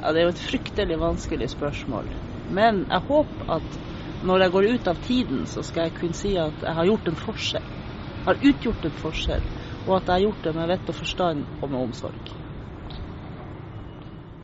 Ja, Det er jo et fryktelig vanskelig spørsmål. Men jeg håper at når jeg går ut av tiden, så skal jeg kunne si at jeg har gjort en forskjell. Har utgjort en forskjell. Og at jeg har gjort det med vett og forstand og med omsorg.